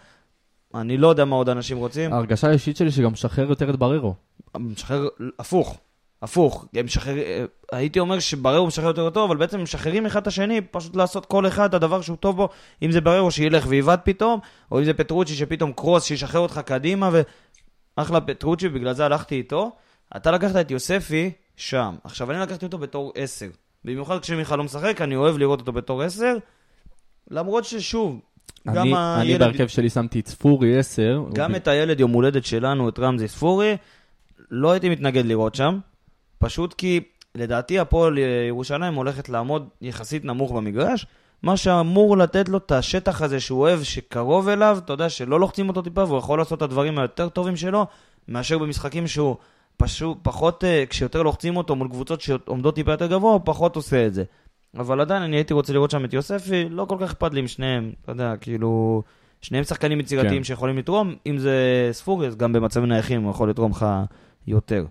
אני לא יודע מה עוד אנשים רוצים. ההרגשה האישית שלי שגם משחרר יותר את בררו. משחרר, הפוך, הפוך. הם משחרר, הייתי אומר שבררו משחרר יותר טוב, אבל בעצם הם משחררים אחד את השני, פשוט לעשות כל אחד את הדבר שהוא טוב בו, אם זה בררו שילך ויבעט פתאום, או אם זה פטרוצ'י שפתאום קרוס שישחרר אותך קדימה, ואחלה פטרוצ'י, בגלל זה הלכתי איתו. אתה לקחת את יוספי שם. עכשיו, אני לקחתי אותו בתור 10. במיוחד כשמיכה לא משחק, אני אוהב לראות אותו בתור 10, למרות ששוב, גם אני, אני הילד... בהרכב שלי שמתי את ספורי 10. גם הוא- את הילד יום הולדת שלנו, את רמזי ספורי, לא הייתי מתנגד לראות שם. פשוט כי לדעתי הפועל ירושלים הולכת לעמוד יחסית נמוך במגרש, מה שאמור לתת לו את השטח הזה שהוא אוהב, שקרוב אליו, אתה יודע, שלא לוחצים אותו טיפה, והוא יכול לעשות את הדברים היותר טובים שלו, מאשר במשחקים שהוא פשוט פחות, אה, כשיותר לוחצים אותו מול קבוצות שעומדות טיפה יותר גבוה, הוא פחות עושה את זה. אבל עדיין אני הייתי רוצה לראות שם את יוספי, לא כל כך אכפת לי עם שניהם, אתה יודע, כאילו, שניהם שחקנים יצירתיים כן. שיכולים לתרום, אם זה ספורי, אז גם במצבים נייחים הוא יכול לתרום לך יותר.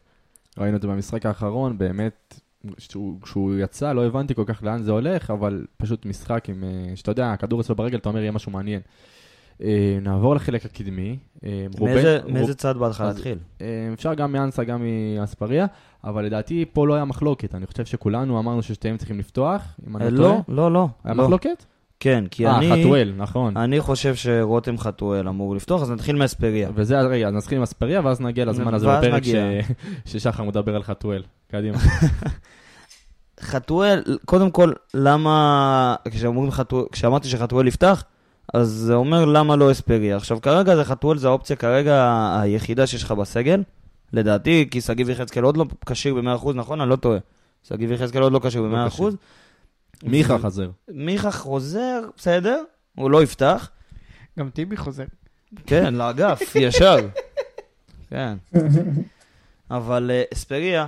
ראינו את זה במשחק האחרון, באמת, כשהוא, כשהוא יצא לא הבנתי כל כך לאן זה הולך, אבל פשוט משחק עם, אה, שאתה יודע, הכדור אצלו ברגל, אתה אומר, יהיה משהו מעניין. אה, נעבור לחלק הקדמי. אה, מאיזה, רוב- מאיזה צד בא לך אז- להתחיל? אה, אפשר גם מאנסה, גם מאספריה, אבל לדעתי פה לא היה מחלוקת. אני חושב שכולנו אמרנו ששתיהם צריכים לפתוח, אם אני אה, לא טועה. לא, לא, לא. היה לא. מחלוקת? כן, כי אה, אני... חתואל, נכון. אני חושב שרותם חתואל אמור לפתוח, אז נתחיל מאספריה. וזה, רגע, אז נתחיל עם אספריה, ואז נגיע לזמן הזה בפרק. ש- ששחר מדבר על חתואל. קדימה. חתואל, קודם כל, למה... כשאמרתי שחתואל יפתח, אז זה אומר למה לא אספריה. עכשיו, כרגע זה חתואל זה האופציה כרגע היחידה שיש לך בסגל, לדעתי, כי שגיב יחזקאל עוד לא כשיר ב-100%, נכון? אני לא טועה. שגיב יחזקאל עוד לא כשיר לא ב-100%. כשיר. מיכה חזר. מיכה חוזר, בסדר, הוא לא יפתח. גם טיבי חוזר. כן, לאגף, ישר. כן. אבל אה, אספריה,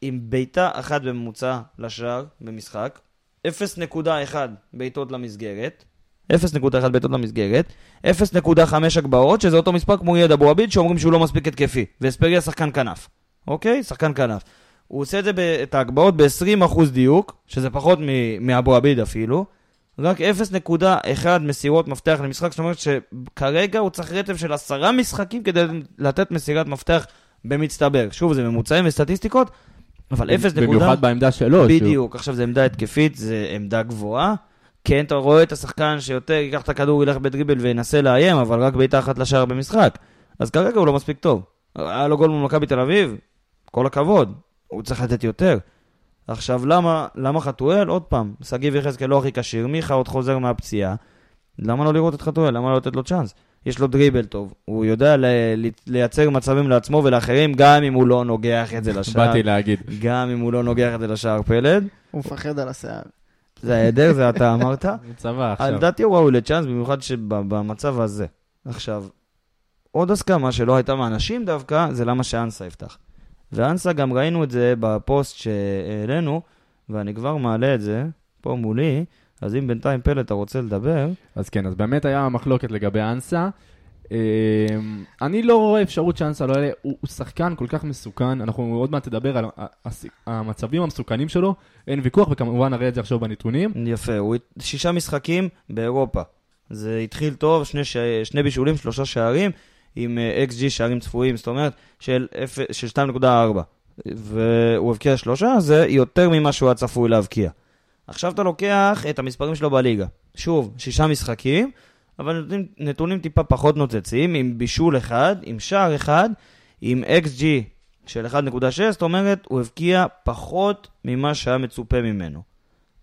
עם בעיטה אחת בממוצע לשער במשחק, 0.1 בעיטות למסגרת, 0.1 בעיטות למסגרת, 0.5 הגבהות, שזה אותו מספר כמו יד אבו עביד, שאומרים שהוא לא מספיק התקפי. ואספריה שחקן כנף. אוקיי? שחקן כנף. הוא עושה את זה, את ההגבהות ב-20% דיוק, שזה פחות מאבו עביד אפילו. רק 0.1 מסירות מפתח למשחק, זאת אומרת שכרגע הוא צריך רצף של עשרה משחקים כדי לתת מסירת מפתח במצטבר. שוב, זה ממוצעים וסטטיסטיקות, אבל 0 נקודה... במיוחד בעמדה שלו. שהוא- בדיוק, עכשיו זה עמדה התקפית, זה עמדה גבוהה. כן, אתה רואה את השחקן שיותר ייקח את הכדור, ילך בדריבל וינסה לאיים, אבל רק בעיטה אחת לשער במשחק. אז כרגע הוא לא מספיק טוב. היה לו גול מול מכבי תל אביב, כל הכבוד, הוא צריך לתת יותר. עכשיו, למה, למה חתואל? עוד פעם, שגיב יחזקאל לא הכי כשיר, מיכה עוד חוזר מהפציעה. למה לא לראות את חתואל? למה לא לתת לו צ'אנס? יש לו דריבל טוב, הוא יודע ל- לייצר מצבים לעצמו ולאחרים, גם אם הוא לא נוגח את זה לשער. באתי להגיד. גם אם הוא לא נוגח את זה לשער פלד. הוא מפחד על השיער. זה העדר, זה אתה אמרת. צבא עכשיו. לדעתי הוא ראוי לצ'אנס, במיוחד שבמצב הזה. עכשיו, עוד הסכמה שלא הייתה מהאנשים דווקא, זה למה שאנסה יפתח. ואנסה, גם ראינו את זה בפוסט שהעלינו, ואני כבר מעלה את זה פה מולי, אז אם בינתיים פלד אתה רוצה לדבר, אז כן, אז באמת היה מחלוקת לגבי אנסה. אמ, אני לא רואה אפשרות שאנסה לא יעלה, הוא שחקן כל כך מסוכן, אנחנו עוד מעט נדבר על המצבים המסוכנים שלו, אין ויכוח, וכמובן נראה את זה עכשיו בנתונים. יפה, הוא שישה משחקים באירופה. זה התחיל טוב, שני, ש... שני בישולים, שלושה שערים, עם אה, XG שערים צפויים, זאת אומרת, של, אפ... של 2.4. והוא הבקיע שלושה, זה יותר ממה שהוא היה צפוי להבקיע. עכשיו אתה לוקח את המספרים שלו בליגה. שוב, שישה משחקים, אבל נתונים, נתונים טיפה פחות נוצצים, עם בישול אחד, עם שער אחד, עם XG של 1.6, זאת אומרת, הוא הבקיע פחות ממה שהיה מצופה ממנו.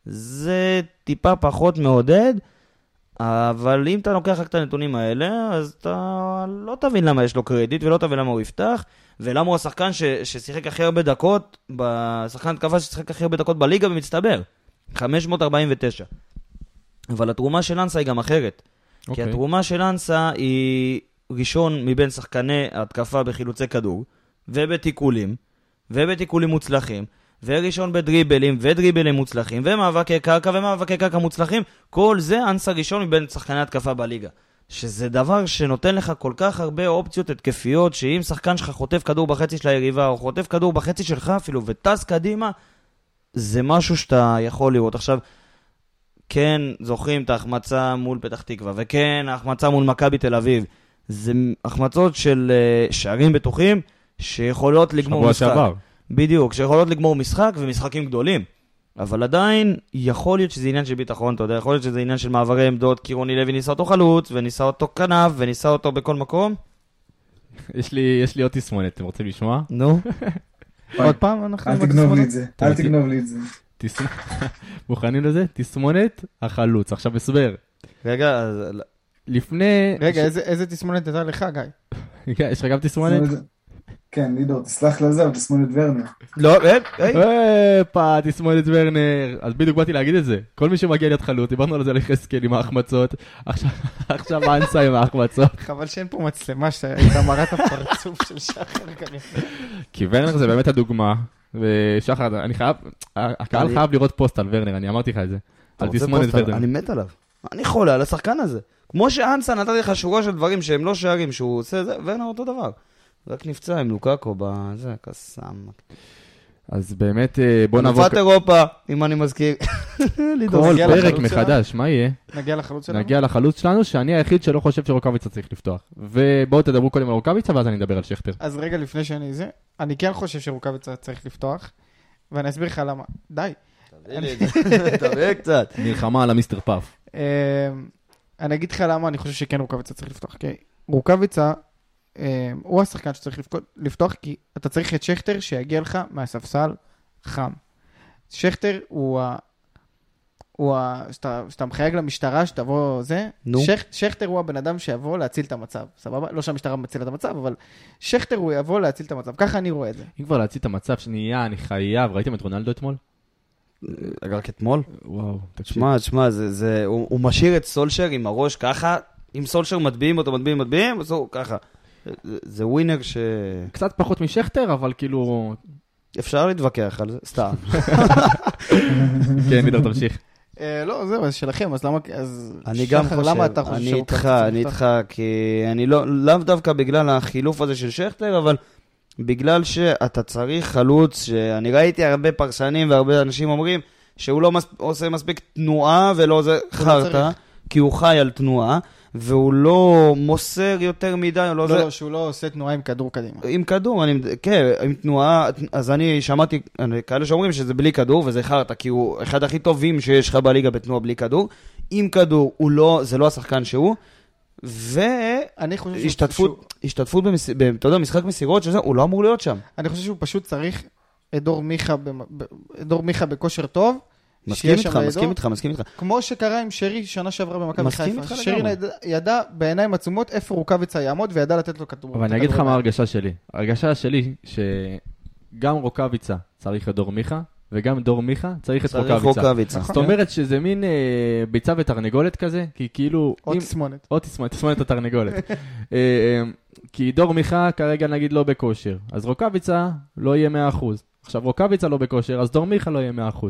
זה טיפה פחות מעודד, אבל אם אתה לוקח רק את הנתונים האלה, אז אתה לא תבין למה יש לו קרדיט ולא תבין למה הוא יפתח, ולמה הוא השחקן ש, ששיחק הכי הרבה דקות, בשחקן התקפה ששיחק הכי הרבה דקות בליגה במצטבר, 549. אבל התרומה של אנסה היא גם אחרת. כי אוקיי. התרומה של אנסה היא ראשון מבין שחקני התקפה בחילוצי כדור, ובתיקולים, ובתיקולים מוצלחים, וראשון בדריבלים, ודריבלים מוצלחים, ומאבקי קרקע, ומאבקי קרקע מוצלחים, כל זה אנסה ראשון מבין שחקני התקפה בליגה. שזה דבר שנותן לך כל כך הרבה אופציות התקפיות, שאם שחקן שלך חוטף כדור בחצי של היריבה, או חוטף כדור בחצי שלך אפילו, וטס קדימה, זה משהו שאתה יכול לראות. עכשיו, כן, זוכרים את ההחמצה מול פתח תקווה, וכן, ההחמצה מול מכבי תל אביב. זה החמצות של אה, שערים בטוחים שיכולות לגמור שבוע משחק. שעבר. בדיוק, שיכולות לגמור משחק ומשחקים גדולים. אבל עדיין, יכול להיות שזה עניין של ביטחון, אתה יודע, יכול להיות שזה עניין של מעברי עמדות, כי רוני לוי ניסה אותו חלוץ, וניסה אותו כנף, וניסה אותו בכל מקום. יש לי, יש לי עוד תסמונת, אתם רוצים לשמוע? נו. עוד פעם אנחנו... אל תגנוב לי? את זה, אתה אל? תגנוב לי את זה. מוכנים לזה? תסמונת החלוץ. עכשיו הסבר. רגע, אז... לפני... רגע, איזה- איזה תסמונת הייתה לך, גיא? יש לך גם תסמונת? כן, לידור, תסלח לזה, אבל תסמונת ורנר. לא, היי, היי. הופה, תסמונת ורנר. אז בדיוק באתי להגיד את זה. כל מי שמגיע להיות חלוץ, דיברנו על זה על יחזקאל עם ההחמצות. עכשיו- עכשיו אנסה עם ההחמצות. חבל שאין פה מצלמה שהייתה מראה את הפרצוף של שחר כנראה. כי ורנר זה באמת הדוגמה. ושחר, אני חייב, הקהל חייב לראות פוסט על ורנר, אני אמרתי לך את זה. על תסמונת? ורנר. אני מת עליו. אני חולה על השחקן הזה. כמו שאנסה נתתי לך שורה של דברים שהם לא שערים, שהוא עושה זה, ורנר אותו דבר. רק נפצע עם לוקאקו בזה, קסאם. אז באמת, אה, בוא נעבור אלופת אירופה, אם אני מזכיר. כל פרק מחדש, מה יהיה? נגיע לחלוץ שלנו? נגיע לחלוץ שלנו, שאני היחיד שלא חושב שרוקאביצה צריך לפתוח. ובואו תדברו קודם על רוקאביצה, ואז אני אדבר על שכטר. אז רגע לפני שאני זה, אני כן חושב שרוקאביצה צריך לפתוח, ואני אסביר לך למה. די. תראה קצת. מלחמה על המיסטר פאף. אה, אני אגיד לך למה אני חושב שכן רוקאביצה צריך לפתוח. רוקאביצה הוא השחקן שצריך לפתוח- לפתוח, כי אתה צריך את שכטר שיגיע לך מהספסל חם. שכטר הוא ה... הוא ה... שאתה, שאתה מחייג למשטרה שתבוא זה, נו. שכ, שכטר הוא הבן אדם שיבוא להציל את המצב, סבבה? לא שהמשטרה מצילה את המצב, אבל שכטר הוא יבוא להציל את המצב, ככה אני רואה את זה. אם כבר להציל את המצב שנייה, אני חייב. ראיתם את רונלדו אתמול? רק אתמול? וואו, תקשיב. שמע, שמע, זה, זה, הוא, הוא משאיר את סולשר עם הראש ככה, אם סולשר מטביעים אותו, מטביעים, מטביעים, אז הוא ככה. זה, ווינר שאפשר קצת פחות משכטר, אבל כאילו... להתווכח על זה, סתם. כן, לידר, תמשיך. אה, לא, זהו, זה שלכם, אז למה... אז אני גם חושב, למה אתה חושב אני איתך, אני? איתך, כי אני לא, לאו דווקא בגלל החילוף הזה של שכטר, אבל בגלל שאתה צריך חלוץ, שאני ראיתי הרבה פרשנים והרבה אנשים אומרים שהוא לא מס, עושה מספיק תנועה ולא זה חרטא, צריך. כי הוא חי על תנועה, והוא לא מוסר יותר מדי, הוא לא, לא, זה... לא, שהוא לא עושה תנועה עם כדור קדימה. עם כדור, אני, כן, עם תנועה, אז אני שמעתי אני- כאלה שאומרים שזה בלי כדור, וזה חרטא, כי הוא אחד הכי טובים שיש לך בליגה בתנועה בלי כדור. עם כדור, הוא לא, זה לא השחקן שהוא. והשתתפות, השתתפות במס... אתה יודע, משחק מסירות שזה, הוא לא אמור להיות שם. אני חושב שהוא פשוט צריך את דור מיכה, את דור מיכה בכושר טוב. מסכים איתך. מסכים איתך, מסכים איתך. כמו שקרה עם שרי שנה שעברה במכבי מסכים חיפה. איתך שרי לגמרי. ידע, ידע בעיניים עצומות איפה רוקאביצה יעמוד וידע לתת לו כדור. אבל אני אגיד לך מה. ההרגשה שלי. ההרגשה שלי, שגם רוקאביצה צריך את דור מיכה, וגם דור מיכה צריך את צריך רוקאביצה. זאת אומרת שזה מין אה, ביצה ותרנגולת כזה, כי כאילו... עוד אם- תסמונת. עוד תסמונת, תסמונת התרנגולת. אה, אה, כי דור מיכה כרגע נגיד לא בכושר, אז רוקאביצה לא יהיה 100%. עכשיו רוקאביצה לא בכושר, אז דור מיכה לא יהיה 100%.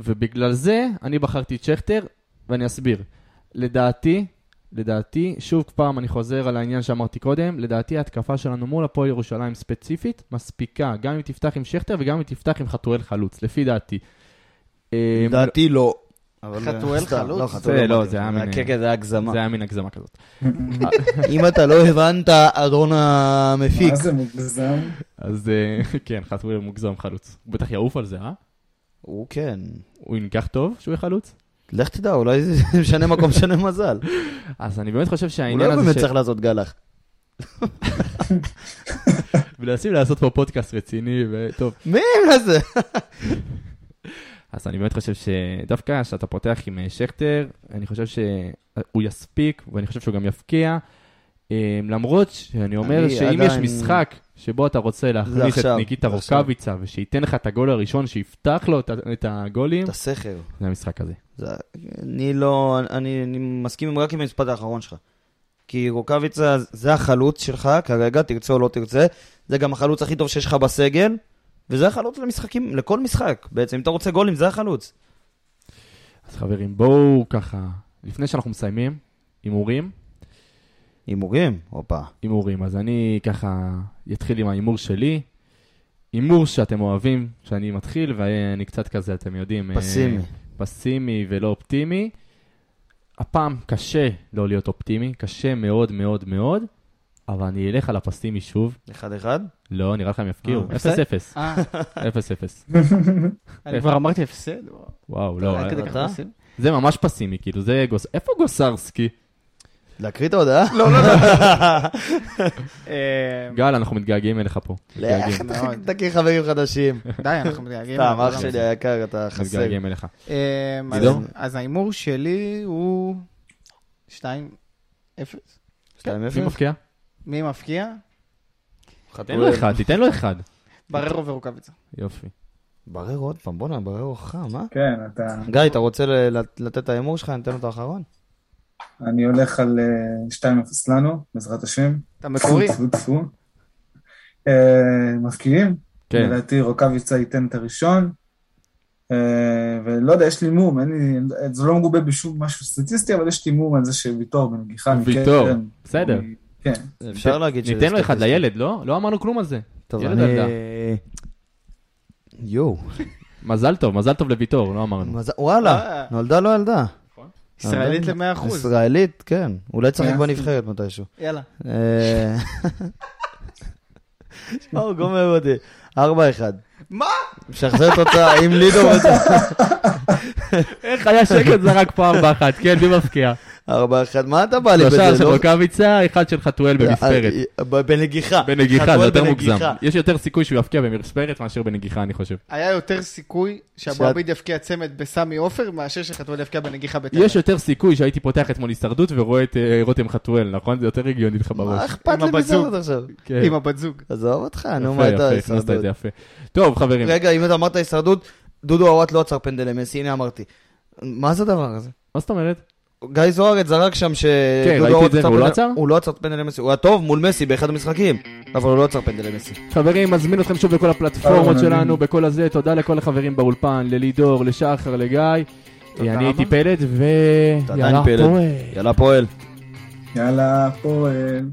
ובגלל זה אני בחרתי את שכטר, ואני אסביר. לדעתי, לדעתי, שוב פעם אני חוזר על העניין שאמרתי קודם, לדעתי ההתקפה שלנו מול הפועל ירושלים ספציפית מספיקה, גם אם תפתח עם שכטר וגם אם תפתח עם חתואל חלוץ, לפי דעתי. אה, לדעתי לא. חתואל סתם, חלוץ? לא, זה לא, היה מין- כן, זה היה הגזמה. זה היה מין הגזמה כזאת. אם אתה לא הבנת, אדון המפיק. מה זה מוגזם? אז אה, כן, חתואל מוגזם חלוץ. הוא בטח יעוף על זה, אה? הוא כן. הוא ינגח טוב שהוא יהיה חלוץ? לך תדע, אולי זה משנה מקום, משנה מזל. אז אני באמת חושב הוא שהעניין לא הזה... באמת ש- צריך לעשות גלח. מנסים לעשות פה פודקאסט רציני וטוב. מי זה? אז אני באמת חושב שדווקא כשאתה פותח עם אה, שכטר, אני חושב שהוא יספיק, ואני חושב שהוא גם יפקיע. אה, למרות שאני אומר שאם יש משחק שבו אתה רוצה להכניס את ניקיטה. רוקאביצה, ושייתן לך את הגול הראשון, שיפתח לו את הגולים, את הסכר. זה המשחק הזה. זה- אני לא, אני, אני מסכים רק עם המשפט האחרון שלך. כי רוקאביצה זה החלוץ שלך כרגע, תרצה או לא תרצה. זה גם החלוץ הכי טוב שיש לך בסגל, וזה החלוץ למשחקים, לכל משחק. בעצם, אם אתה רוצה גולים, זה החלוץ. אז חברים, בואו ככה, לפני שאנחנו מסיימים, הימורים, הימורים? הופה. הימורים. אז אני ככה אתחיל עם ההימור שלי. הימור שאתם אוהבים, שאני מתחיל, ואני קצת כזה, אתם יודעים, אה, פסימי. פסימי ולא אופטימי. הפעם קשה לא להיות אופטימי, קשה מאוד מאוד מאוד, אבל אני אלך על הפסימי שוב. אחד אחד? לא, נראה לך הם יפקיעו. אה, 0-0. אה, 0-0. אני כבר אמרתי הפסד. וואו, לא. פסימי. זה ממש פסימי, כאילו, זה גוס... איפה גוסרסקי? להקריא את ההודעה? לא, לא, לא. אה, גל, אנחנו מתגעגעים אליך פה. איך. אתה. תכיר חברים חדשים? די, אנחנו מתגעגעים. סתם, לכולם. אח שלי היקר, אתה חסר. מתגעגעים אליך. אה, אז- ההימור שלי הוא 2-0. 2-0? מי מפקיע? מי מפקיע? תן לו אחד, תיתן לו אחד. בררו ורוקאביצה. יופי. ברר עוד פעם, בואנה, ברר חם, אה? כן, אתה... גיא, אתה רוצה לתת את ההימור שלך? ניתן לו את האחרון? אני הולך על אה, 2-0 לנו, בעזרת השם. אתה מקורי. טפו טפו. אה, מפקיעים? כן. לדעתי רוקאביצה ייתן את הראשון. אה, ולא יודע, יש לי מום, אין לי, זה לא מגובה בשום משהו סטטיסטי, אבל יש לי מום על זה שוויטור בנגיחה. ויטור, מקרן, בסדר. הוא- כן. אפשר להגיד שזה ניתן לו אחד. לילד, לא? לא אמרנו כלום על זה. טוב, אני... יואו. מזל טוב, מזל טוב לוויטור, לא אמרנו. וואלה, אה. נולדה לו ילדה. ישראלית נולדה- ל-100%. ישראלית, כן. אולי מאה בנבחרת מתישהו. יאללה. אה, שמע, הוא גומר אותי. 4-1. מה? משחזר תוצאה, אם לידו. איך היה שקט זרק פה ארבע אחת, כן, מי מפקיע? 4-1, מה אתה בא לי שלושה בזה? של לא- רוקאביצה, אחד של חתואל במספרת. אה, אה, בנגיחה. בנגיחה, זה יותר. מוגזם. יש יותר סיכוי שהוא יפקיע במספרת מאשר בנגיחה, אני חושב. היה יותר סיכוי שאבו עביד יפקיע צמד בסמי עופר, מאשר שחתואל יפקיע בנגיחה בטרנר. יש יותר סיכוי שהייתי פותח אתמול הישרדות ורואה את אה, רותם חתואל, נכון? זה יותר הגיוני לך מה בראש. אכפת עם לי עכשיו? כן. עם הבת זוג. עזוב אותך, נו מה את הישרדות? טוב, חברים. רגע, אם אתה אמרת הישרדות, דודו עוואט לא עצר פנדל למסי, הנה אמרתי. מה זה הדבר הזה? מה זאת אומרת? גיא זוארץ זרק שם ש... כן, ראיתי את זה, והוא לא עצר? הוא לא עצר פנדל למסי. הוא היה טוב מול מסי באחד המשחקים, אבל הוא לא עצר פנדל למסי. חברים, מזמין אתכם שוב בכל הפלטפורמות אה, שלנו. בכל הזה. תודה לכל החברים באולפן, ללידור, לשחר, לגיא. אני הייתי. פלד, ויאללה, פלד. פועל. יאללה פועל. יאללה, פועל.